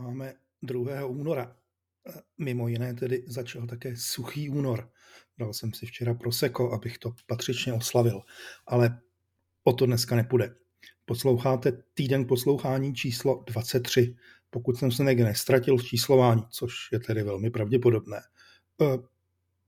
Máme 2. února. Mimo jiné tedy začal také suchý únor. Dal jsem si včera proseko, abych to patřičně oslavil. Ale o to dneska nepůjde. Posloucháte týden poslouchání číslo 23. Pokud jsem se někde nestratil v číslování, což je tedy velmi pravděpodobné. E,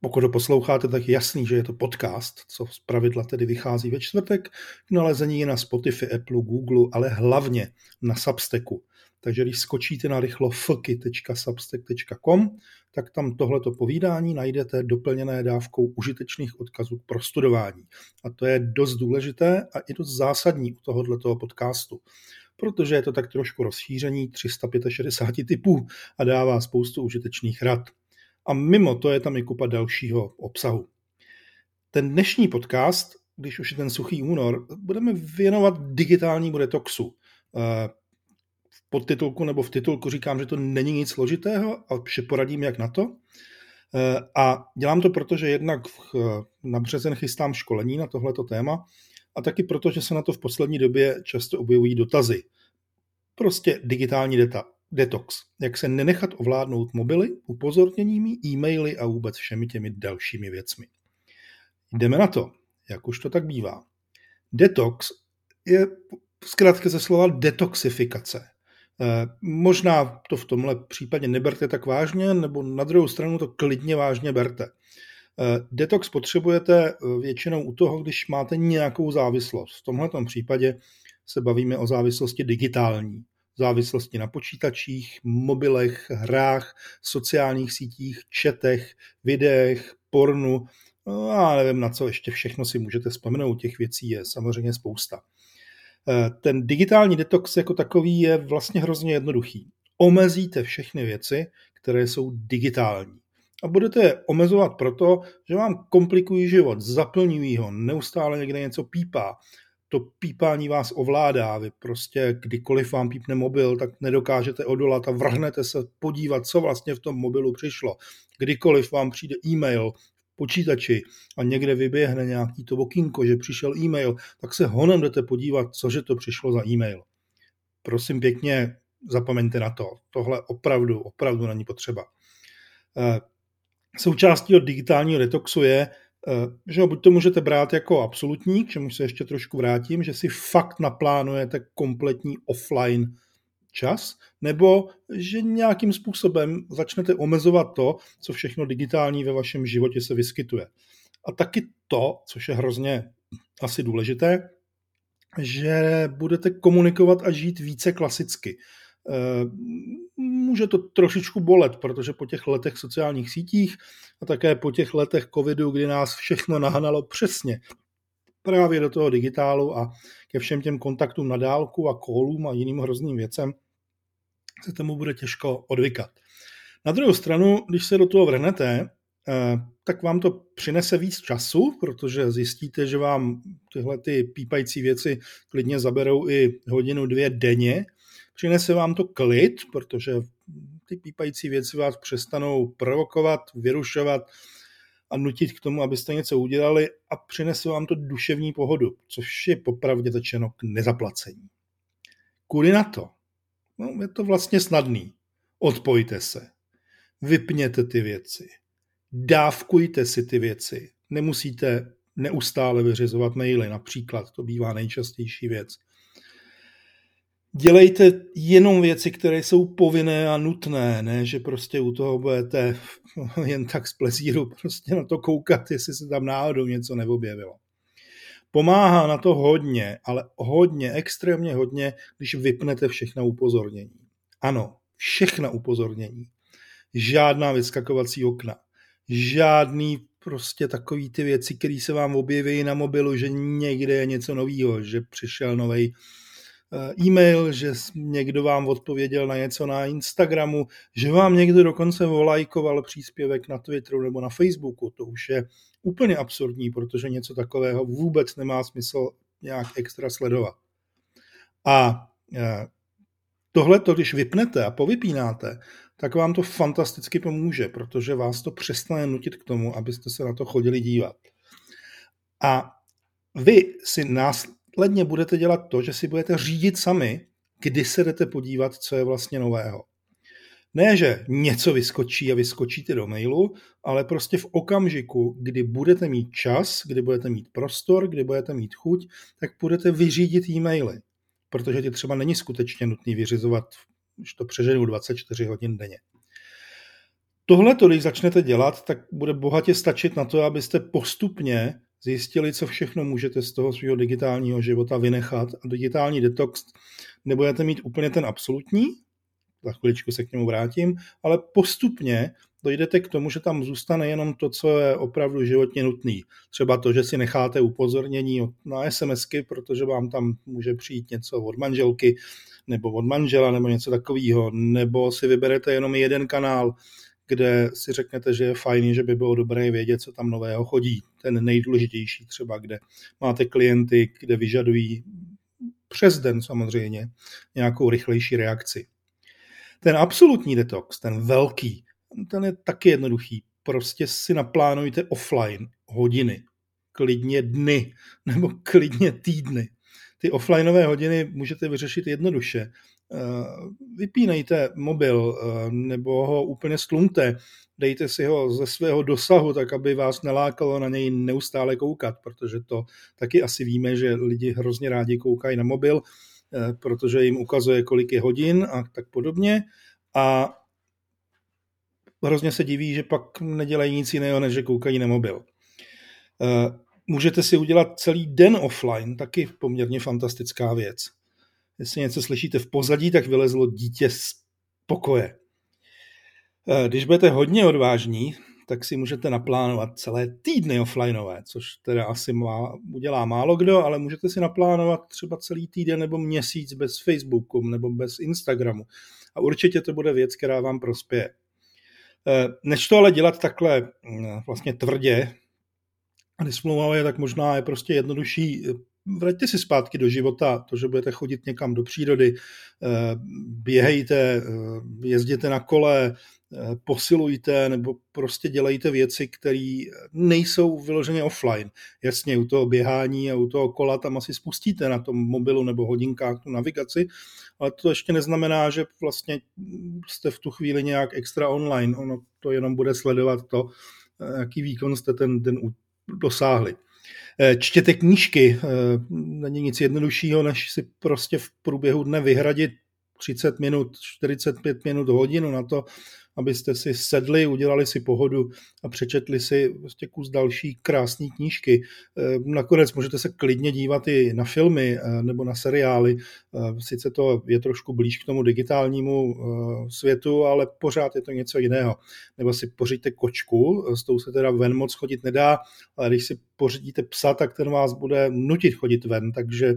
pokud to posloucháte, tak je jasný, že je to podcast, co z pravidla tedy vychází ve čtvrtek, k nalezení na Spotify, Apple, Google, ale hlavně na Substacku. Takže když skočíte na rychlo fky.substack.com, tak tam tohleto povídání najdete doplněné dávkou užitečných odkazů k prostudování. A to je dost důležité a i dost zásadní u tohoto podcastu, protože je to tak trošku rozšíření 365 typů a dává spoustu užitečných rad. A mimo to je tam i kupa dalšího obsahu. Ten dnešní podcast, když už je ten suchý únor, budeme věnovat digitálnímu detoxu eh, podtitulku nebo v titulku říkám, že to není nic složitého a poradím, jak na to. Eh, a dělám to proto, že jednak na březen chystám školení na tohleto téma a taky proto, že se na to v poslední době často objevují dotazy. Prostě digitální data, detox. Jak se nenechat ovládnout mobily, upozorněními, e-maily a vůbec všemi těmi dalšími věcmi. Jdeme na to, jak už to tak bývá. Detox je zkrátka ze slova detoxifikace. Eh, možná to v tomhle případě neberte tak vážně, nebo na druhou stranu to klidně vážně berte. Eh, detox potřebujete eh, většinou u toho, když máte nějakou závislost. V tomhle případě se bavíme o závislosti digitální. Závislosti na počítačích, mobilech, hrách, sociálních sítích, četech, videech, pornu, no, a nevím na co ještě všechno si můžete vzpomenout, těch věcí je samozřejmě spousta. Eh, ten digitální detox jako takový je vlastně hrozně jednoduchý. Omezíte všechny věci, které jsou digitální. A budete je omezovat proto, že vám komplikují život, zaplňují ho, neustále někde něco pípá. To pípání vás ovládá, vy prostě kdykoliv vám pípne mobil, tak nedokážete odolat a vrhnete se podívat, co vlastně v tom mobilu přišlo. Kdykoliv vám přijde e-mail, počítači a někde vyběhne nějaký to okýnko, že přišel e-mail, tak se honem jdete podívat, cože to přišlo za e-mail. Prosím pěkně, zapomeňte na to. Tohle opravdu, opravdu není potřeba. Eh, součástí od digitálního detoxu je, eh, že buď to můžete brát jako absolutní, k čemu se ještě trošku vrátím, že si fakt naplánujete kompletní offline čas, nebo že nějakým způsobem začnete omezovat to, co všechno digitální ve vašem životě se vyskytuje. A taky to, což je hrozně asi důležité, že budete komunikovat a žít více klasicky. Eh, může to trošičku bolet, protože po těch letech sociálních sítích a také po těch letech covidu, kdy nás všechno nahnalo přesně právě do toho digitálu a ke všem těm kontaktům na dálku a kolům a jiným hrozným věcem, se tomu bude těžko odvykat. Na druhou stranu, když se do toho vrhnete, eh, tak vám to přinese víc času, protože zjistíte, že vám tyhle ty pípající věci klidně zaberou i hodinu, dvě denně. Přinese vám to klid, protože ty pípající věci vás přestanou provokovat, vyrušovat, a nutit k tomu, abyste něco udělali a přinese vám to duševní pohodu, což je popravdě začeno k nezaplacení. Kudy na to? No, je to vlastně snadný. Odpojte se. Vypněte ty věci. Dávkujte si ty věci. Nemusíte neustále vyřizovat maily, například, to bývá nejčastější věc. Dělejte jenom věci, které jsou povinné a nutné, ne, že prostě u toho budete jen tak z plezíru prostě na to koukat, jestli se tam náhodou něco neobjevilo. Pomáhá na to hodně, ale hodně, extrémně hodně, když vypnete všechna upozornění. Ano, všechna upozornění. Žádná vyskakovací okna. Žádný prostě takový ty věci, které se vám objeví na mobilu, že někde je něco nového, že přišel nový Eh, e-mail, že někdo vám odpověděl na něco na Instagramu, že vám někdo dokonce volajkoval příspěvek na Twitteru nebo na Facebooku. To už je úplně absurdní, protože něco takového vůbec nemá smysl nějak extra sledovat. A eh, tohle, když vypnete a povypínáte, tak vám to fantasticky pomůže, protože vás to přestane nutit k tomu, abyste se na to chodili dívat. A vy si nás následně budete dělat to, že si budete řídit sami, kdy se jdete podívat, co je vlastně nového. Ne, že něco vyskočí a vyskočíte do mailu, ale prostě v okamžiku, kdy budete mít čas, kdy budete mít prostor, kdy budete mít chuť, tak budete vyřídit e-maily. Protože ty třeba není skutečně nutný vyřizovat, když to přeženu 24 hodin denně. Tohle, když začnete dělat, tak bude bohatě stačit na to, abyste postupně zjistili, co všechno můžete z toho svého digitálního života vynechat. A digitální detox nebudete mít úplně ten absolutní, za chviličku se k němu vrátím, ale postupně dojdete k tomu, že tam zůstane jenom to, co je opravdu životně nutný. Třeba to, že si necháte upozornění na SMSky, protože vám tam může přijít něco od manželky nebo od manžela nebo něco takového, nebo si vyberete jenom jeden kanál, kde si řeknete, že je fajn, že by bylo dobré vědět, co tam nového chodí. Ten nejdůležitější třeba, kde máte klienty, kde vyžadují přes den samozřejmě nějakou rychlejší reakci. Ten absolutní detox, ten velký, ten je taky jednoduchý. Prostě si naplánujte offline hodiny, klidně dny nebo klidně týdny. Ty offlineové hodiny můžete vyřešit jednoduše. Eh, vypínejte mobil eh, nebo ho úplně stlumte, dejte si ho ze svého dosahu, tak aby vás nelákalo na něj neustále koukat, protože to taky asi víme, že lidi hrozně rádi koukají na mobil, eh, protože jim ukazuje, kolik je hodin a tak podobně. A hrozně se diví, že pak nedělají nic jiného, než že koukají na mobil. Můžete si udělat celý den offline, taky poměrně fantastická věc. Jestli něco slyšíte v pozadí, tak vylezlo dítě z pokoje. Eh, když budete hodně odvážní, tak si můžete naplánovat celé týdny offlineové, což teda asi má, udělá málo kdo, ale můžete si naplánovat třeba celý týden nebo měsíc bez Facebooku nebo bez Instagramu. A určitě to bude věc, která vám prospěje. Eh, než to ale dělat takhle mm, vlastně tvrdě a nesmlouvavě, tak možná je prostě jednodušší eh, vraťte si zpátky do života, to, že budete chodit někam do přírody, eh, běhejte, jezděte na kole, Eh, posilujte nebo prostě dělejte věci, které nejsou vyloženě offline. Jasně, u toho běhání a u toho kola tam asi spustíte na tom mobilu nebo hodinkách tu navigaci, ale to ještě neznamená, že vlastně jste v tu chvíli nějak extra online. Ono to jenom bude sledovat to, eh, jaký výkon jste ten den dosáhli. Eh, čtěte knížky, není nic jednoduššího, než si prostě v průběhu dne vyhradit 30 minut, 45 minut, hodinu na to, abyste si sedli, udělali si pohodu a přečetli si vlastně kus další krásné knížky. Eh, nakonec můžete se klidně dívat i na filmy eh, nebo na seriály. Eh, sice to je trošku blíž k tomu digitálnímu světu, ale pořád je to něco jiného. Nebo si poříďte kočku, s tou se teda ven moc chodit nedá, ale když si pořídíte psa, tak ten vás bude nutit chodit ven, takže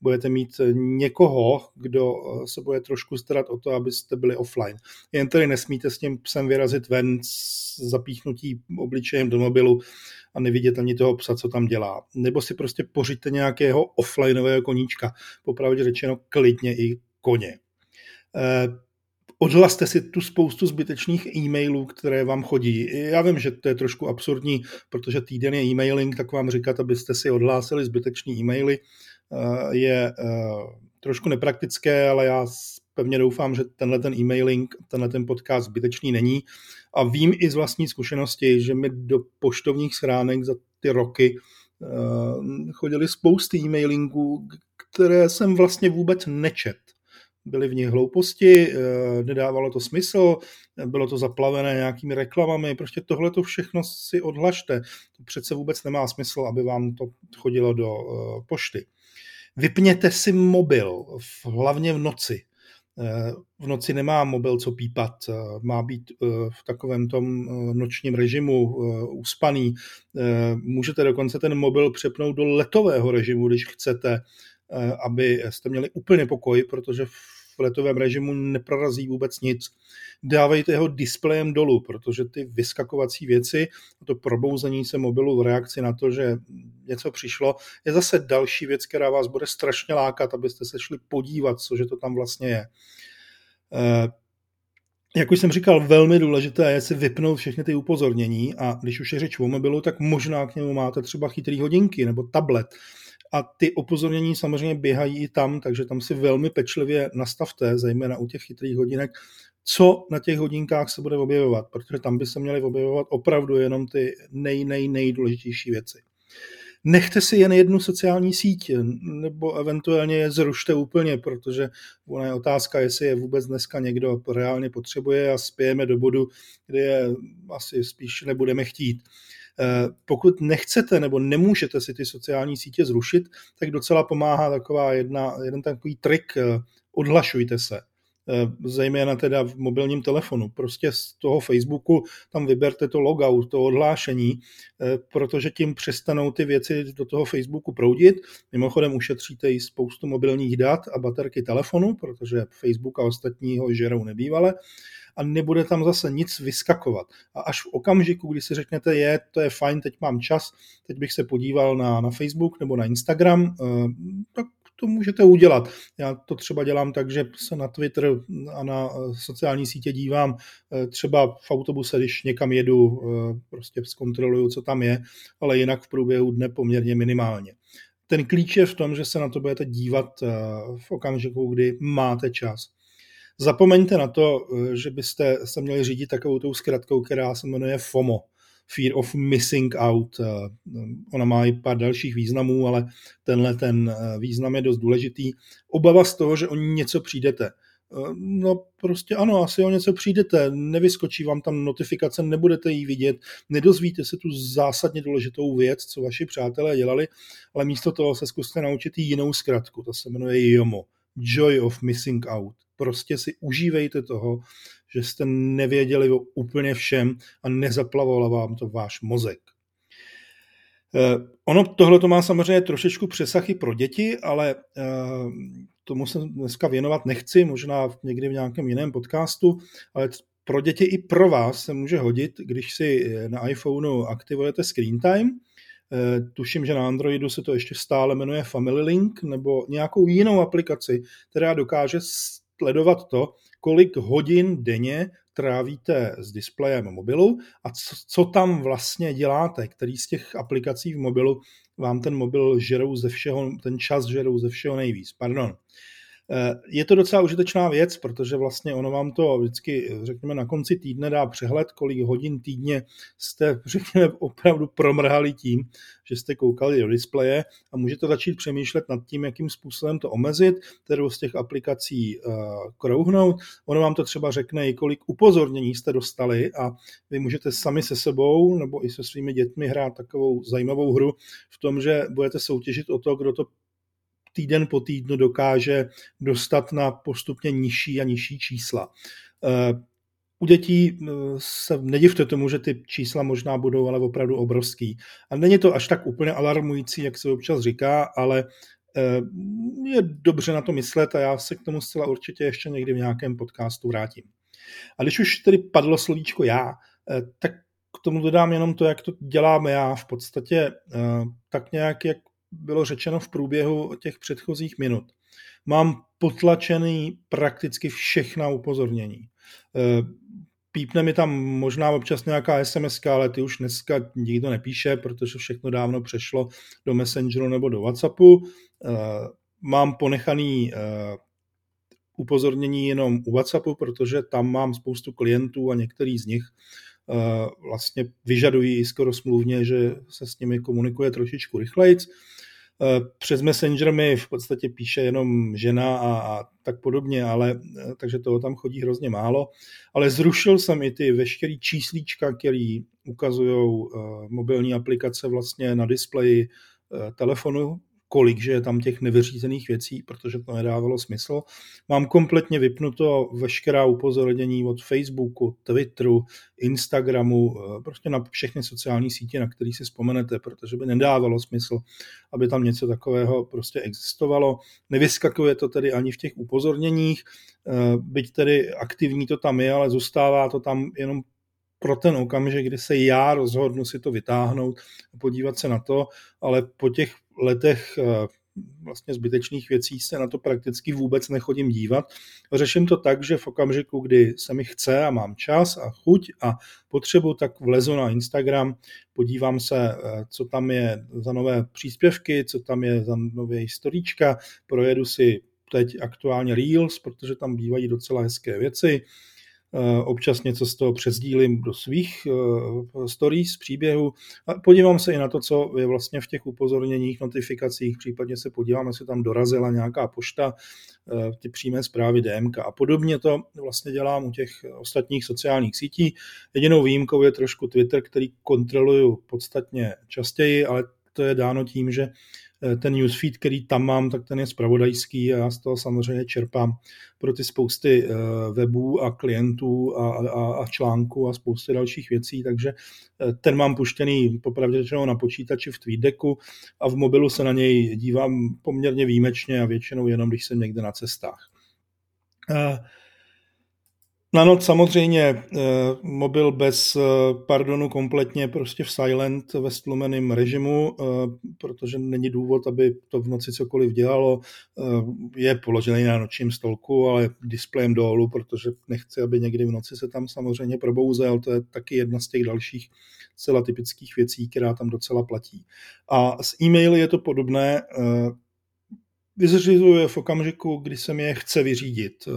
budete mít někoho, kdo se bude trošku starat o to, abyste byli offline. Jen tedy nesmíte s tím psem vyrazit ven s zapíchnutí obličejem do mobilu a nevidět ani toho psa, co tam dělá. Nebo si prostě pořiďte nějakého offlineového koníčka, popravdě řečeno klidně i koně. Eh, odhlaste si tu spoustu zbytečných e-mailů, které vám chodí. Já vím, že to je trošku absurdní, protože týden je e-mailing, tak vám říkat, abyste si odhlásili zbytečné e-maily, eh, je eh, trošku nepraktické, ale já pevně doufám, že tenhle ten e-mailing, tenhle ten podcast zbytečný není. A vím i z vlastní zkušenosti, že mi do poštovních schránek za ty roky uh, chodili spousty e-mailingů, které jsem vlastně vůbec nečet. Byly v nich hlouposti, uh, nedávalo to smysl, bylo to zaplavené nějakými reklamami, prostě tohle to všechno si odhlašte. To přece vůbec nemá smysl, aby vám to chodilo do uh, pošty. Vypněte si mobil, hlavně v noci. V noci nemá mobil co pípat, má být eh, v takovém tom eh, nočním režimu eh, uspaný. Můžete dokonce ten mobil přepnout do letového režimu, když chcete, aby jste měli úplně pokoj, protože v letovém režimu neprorazí vůbec nic. Dávejte ho displejem dolů, protože ty vyskakovací věci, to probouzení se mobilu v reakci na to, že něco přišlo, je zase další věc, která vás bude strašně lákat, abyste se šli podívat, cože to tam vlastně je. Eh, jak už jsem říkal, velmi důležité je si vypnout všechny ty upozornění a když už je řeč o mobilu, tak možná k němu máte třeba chytrý hodinky nebo tablet a ty upozornění samozřejmě běhají i tam, takže tam si velmi pečlivě nastavte, zejména u těch chytrých hodinek, co na těch hodinkách se bude objevovat, protože tam by se měly objevovat opravdu jenom ty nej, nej, nejdůležitější věci. Nechte si jen jednu sociální síť, nebo eventuálně je zrušte úplně, protože ona je otázka, jestli je vůbec dneska někdo reálně potřebuje a spějeme do bodu, kde je asi spíš nebudeme chtít. Eh, pokud nechcete nebo nemůžete si ty sociální sítě zrušit, tak docela pomáhá taková jedna, jeden takový trik, eh, odhlašujte se. Eh, zejména teda v mobilním telefonu. Prostě z toho Facebooku tam vyberte to logout, to odhlášení, eh, protože tím přestanou ty věci do toho Facebooku proudit. Mimochodem ušetříte i spoustu mobilních dat a baterky telefonu, protože Facebook a ostatního žerou nebývale a nebude tam zase nic vyskakovat. A až v okamžiku, kdy si řeknete, je, to je fajn, teď mám čas, teď bych se podíval na, na Facebook nebo na Instagram, eh, tak to můžete udělat. Já to třeba dělám tak, že se na Twitter a na eh, sociální sítě dívám eh, třeba v autobuse, když někam jedu, eh, prostě zkontroluju, co tam je, ale jinak v průběhu dne poměrně minimálně. Ten klíč je v tom, že se na to budete dívat v okamžiku, kdy máte čas. Zapomeňte na to, že byste se měli řídit takovou tou zkratkou, která se jmenuje FOMO fear of missing out. Eh, ona má i pár dalších významů, ale tenhle ten eh, význam je dost důležitý. Obava z toho, že o něco přijdete. Eh, no prostě ano, asi o něco přijdete, nevyskočí vám tam notifikace, nebudete ji vidět, nedozvíte se tu zásadně důležitou věc, co vaši přátelé dělali, ale místo toho se zkuste naučit jinou zkratku, to se jmenuje JOMO, Joy of Missing Out. Prostě si užívejte toho, že jste nevěděli o úplně všem a nezaplavovalo vám to váš mozek. Eh, ono tohle to má samozřejmě trošičku přesah i pro děti, ale eh, tomu se dneska věnovat nechci, možná někdy v nějakém jiném podcastu, ale pro děti i pro vás se může hodit, když si na iPhoneu aktivujete Screen Time, eh, tuším, že na Androidu se to ještě stále jmenuje Family Link, nebo nějakou jinou aplikaci, která dokáže sledovat to, kolik hodin denně trávíte s displejem mobilu a co, co tam vlastně děláte, který z těch aplikací v mobilu vám ten mobil žerou ze všeho, ten čas žerou ze všeho nejvíc. Pardon. Eh, je to docela užitečná věc, protože vlastně ono vám to vždycky, řekněme, na konci týdne dá přehled, kolik hodin týdně jste, řekněme, opravdu promrhali tím, že jste koukali do displeje a můžete začít přemýšlet nad tím, jakým způsobem to omezit, kterou z těch aplikací uh, krouhnout. Ono vám to třeba řekne i kolik upozornění jste dostali a vy můžete sami se sebou nebo i se svými dětmi hrát takovou zajímavou hru v tom, že budete soutěžit o to, kdo to týden po týdnu dokáže dostat na postupně nižší a nižší čísla. Eh, u dětí eh, se nedivte tomu, že ty čísla možná budou ale opravdu obrovský. A není to až tak úplně alarmující, jak se občas říká, ale eh, je dobře na to myslet a já se k tomu zcela určitě ještě někdy v nějakém podcastu vrátím. A když už tedy padlo slovíčko já, tak k tomu dodám jenom to, jak to děláme já v podstatě tak nějak, jak bylo řečeno v průběhu těch předchozích minut. Mám potlačený prakticky všechna upozornění. Eh, pípne mi tam možná občas nějaká SMS, ale ty už dneska nikdo nepíše, protože všechno dávno přešlo do Messengeru nebo do WhatsAppu. Eh, mám ponechaný eh, upozornění jenom u WhatsAppu, protože tam mám spoustu klientů a některý z nich vlastně vyžadují skoro smluvně, že se s nimi komunikuje trošičku rychleji. Eh, přes Messenger mi v podstatě píše jenom žena a, a tak podobně, ale eh, takže toho tam chodí hrozně málo. Ale zrušil jsem i ty veškerý číslíčka, který ukazují uh, mobilní aplikace vlastně na displeji telefonu, kolik, že je tam těch nevyřízených věcí, protože to nedávalo smysl. Mám kompletně vypnuto veškerá upozornění od Facebooku, Twitteru, Instagramu, eh, prostě na všechny sociální sítě, na které si vzpomenete, protože by nedávalo smysl, aby tam něco takového prostě existovalo. Nevyskakuje to tedy ani v těch upozorněních, eh, byť tedy aktivní to tam je, ale zůstává to tam jenom pro ten okamžik, kdy se já rozhodnu si to vytáhnout a podívat se na to, ale po těch letech eh, vlastně zbytečných věcí se na to prakticky vůbec nechodím dívat. Řeším to tak, že v okamžiku, kdy se mi chce a mám čas a chuť a potřebu, tak vlezu na Instagram, podívám se, eh, co tam je za nové příspěvky, co tam je za nové historička, projedu si teď aktuálně Reels, protože tam bývají docela hezké věci, občas něco z toho přezdílím do svých stories, příběhů. Podívám se i na to, co je vlastně v těch upozorněních, notifikacích, případně se podívám, jestli tam dorazila nějaká pošta, ty přímé zprávy DMK a podobně to vlastně dělám u těch ostatních sociálních sítí. Jedinou výjimkou je trošku Twitter, který kontroluju podstatně častěji, ale to je dáno tím, že Eh, ten newsfeed, který tam mám, tak ten je spravodajský a já z toho samozřejmě čerpám pro ty spousty eh, webů a klientů a, a, a článků a spousty dalších věcí, takže eh, ten mám puštěný popravdě na počítači v TweetDecku a v mobilu se na něj dívám poměrně výjimečně a většinou jenom, když jsem někde na cestách. Na noc samozřejmě eh, mobil bez eh, pardonu kompletně prostě v silent ve stlumeném režimu, eh, protože není důvod, aby to v noci cokoliv dělalo. Je položený na nočním stolku, ale displejem dolů, protože nechci, aby někdy v noci se tam samozřejmě probouzel. To je taky jedna z těch dalších celá typických věcí, která tam docela platí. A s e-maily je to podobné vyřizuje v okamžiku, kdy se mi je chce vyřídit. Eh,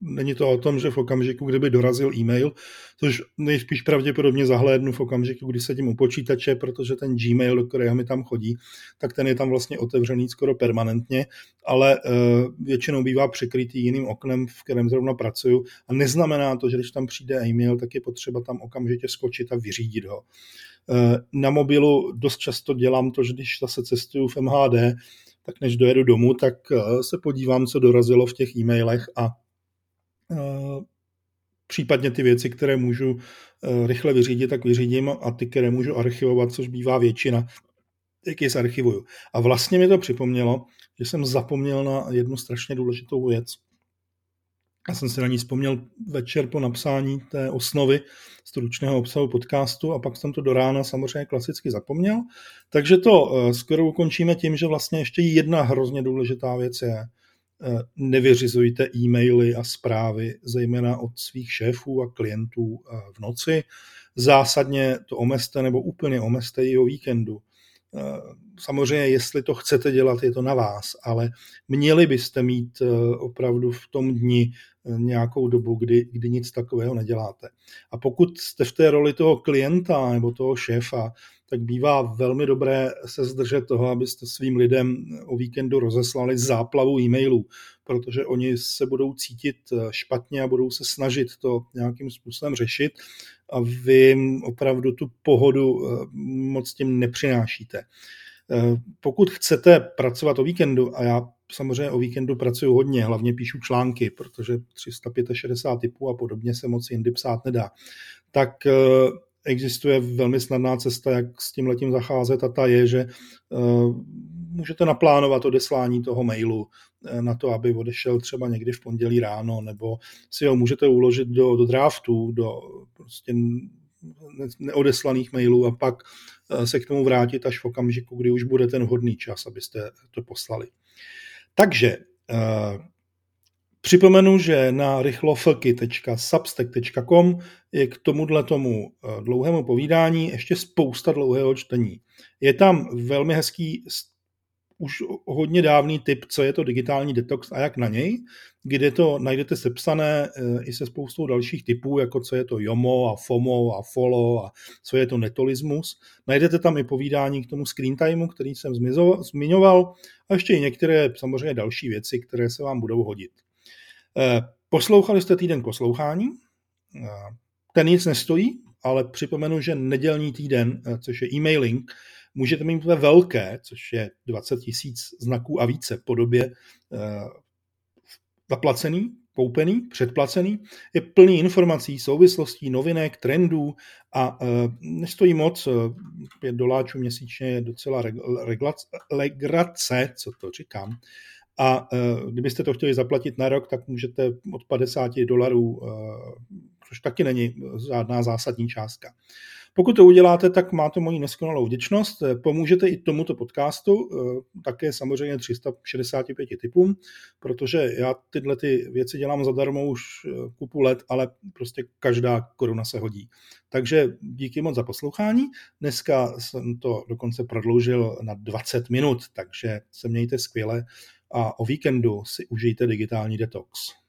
není to o tom, že v okamžiku, kdyby dorazil e-mail, což nejspíš pravděpodobně zahlédnu v okamžiku, kdy sedím u počítače, protože ten Gmail, do kterého mi tam chodí, tak ten je tam vlastně otevřený skoro permanentně, ale eh, většinou bývá překrytý jiným oknem, v kterém zrovna pracuju a neznamená to, že když tam přijde e-mail, tak je potřeba tam okamžitě skočit a vyřídit ho. Eh, na mobilu dost často dělám to, že když zase cestuju v MHD, tak než dojedu domů, tak eh, se podívám, co dorazilo v těch e-mailech a eh, případně ty věci, které můžu eh, rychle vyřídit, tak vyřídím a ty, které můžu archivovat, což bývá většina, tak je zarchivuju. A vlastně mi to připomnělo, že jsem zapomněl na jednu strašně důležitou věc. Já jsem si na ní vzpomněl večer po napsání té osnovy stručného obsahu podcastu a pak jsem to do rána samozřejmě klasicky zapomněl. Takže to eh, skoro ukončíme tím, že vlastně ještě jedna hrozně důležitá věc je, eh, nevyřizujte e-maily a zprávy, zejména od svých šéfů a klientů eh, v noci. Zásadně to omezte nebo úplně omezte i o víkendu. Samozřejmě, jestli to chcete dělat, je to na vás, ale měli byste mít opravdu v tom dni nějakou dobu, kdy, kdy nic takového neděláte. A pokud jste v té roli toho klienta nebo toho šéfa, tak bývá velmi dobré se zdržet toho, abyste svým lidem o víkendu rozeslali záplavu e-mailů, protože oni se budou cítit špatně a budou se snažit to nějakým způsobem řešit a vy opravdu tu pohodu eh, moc tím nepřinášíte. Eh, pokud chcete pracovat o víkendu, a já samozřejmě o víkendu pracuji hodně, hlavně píšu články, protože 365 typů a podobně se moc jindy psát nedá, tak eh, existuje velmi snadná cesta, jak s tím letím zacházet a ta je, že můžete naplánovat odeslání toho mailu na to, aby odešel třeba někdy v pondělí ráno, nebo si ho můžete uložit do, do draftu, do prostě neodeslaných mailů a pak eh, se k tomu vrátit až v okamžiku, kdy už bude ten vhodný čas, abyste to poslali. Takže uh, připomenu, že na rychlofky.substack.com je k tomuhle tomu eh, dlouhému povídání ještě spousta dlouhého čtení. Je tam velmi hezký už hodně dávný tip, co je to digitální detox a jak na něj, kde to najdete sepsané eh, i se spoustou dalších typů, jako co je to JOMO a FOMO a FOLO a co je to netolismus. Najdete tam i povídání k tomu screen timeu, který jsem zmiňoval a ještě i některé samozřejmě další věci, které se vám budou hodit. Eh, poslouchali jste týden poslouchání, eh, ten nic nestojí, ale připomenu, že nedělní týden, což je e-mailing, můžete mít ve velké, což je 20 tisíc znaků a více podobě eh, zaplacený, koupený, předplacený, je plný informací, souvislostí, novinek, trendů a e, nestojí moc, 5 doláčů měsíčně je docela legrace, co to říkám. A e, kdybyste to chtěli zaplatit na rok, tak můžete od 50 dolarů, e, což taky není žádná zásadní částka. Pokud to uděláte, tak máte moji neskonalou vděčnost. Pomůžete i tomuto podcastu, eh, také samozřejmě 365 typům, protože já tyhle ty věci dělám zadarmo už eh, kupu let, ale prostě každá koruna se hodí. Takže díky moc za poslouchání. Dneska jsem to dokonce prodloužil na 20 minut, takže se mějte skvěle a o víkendu si užijte digitální detox.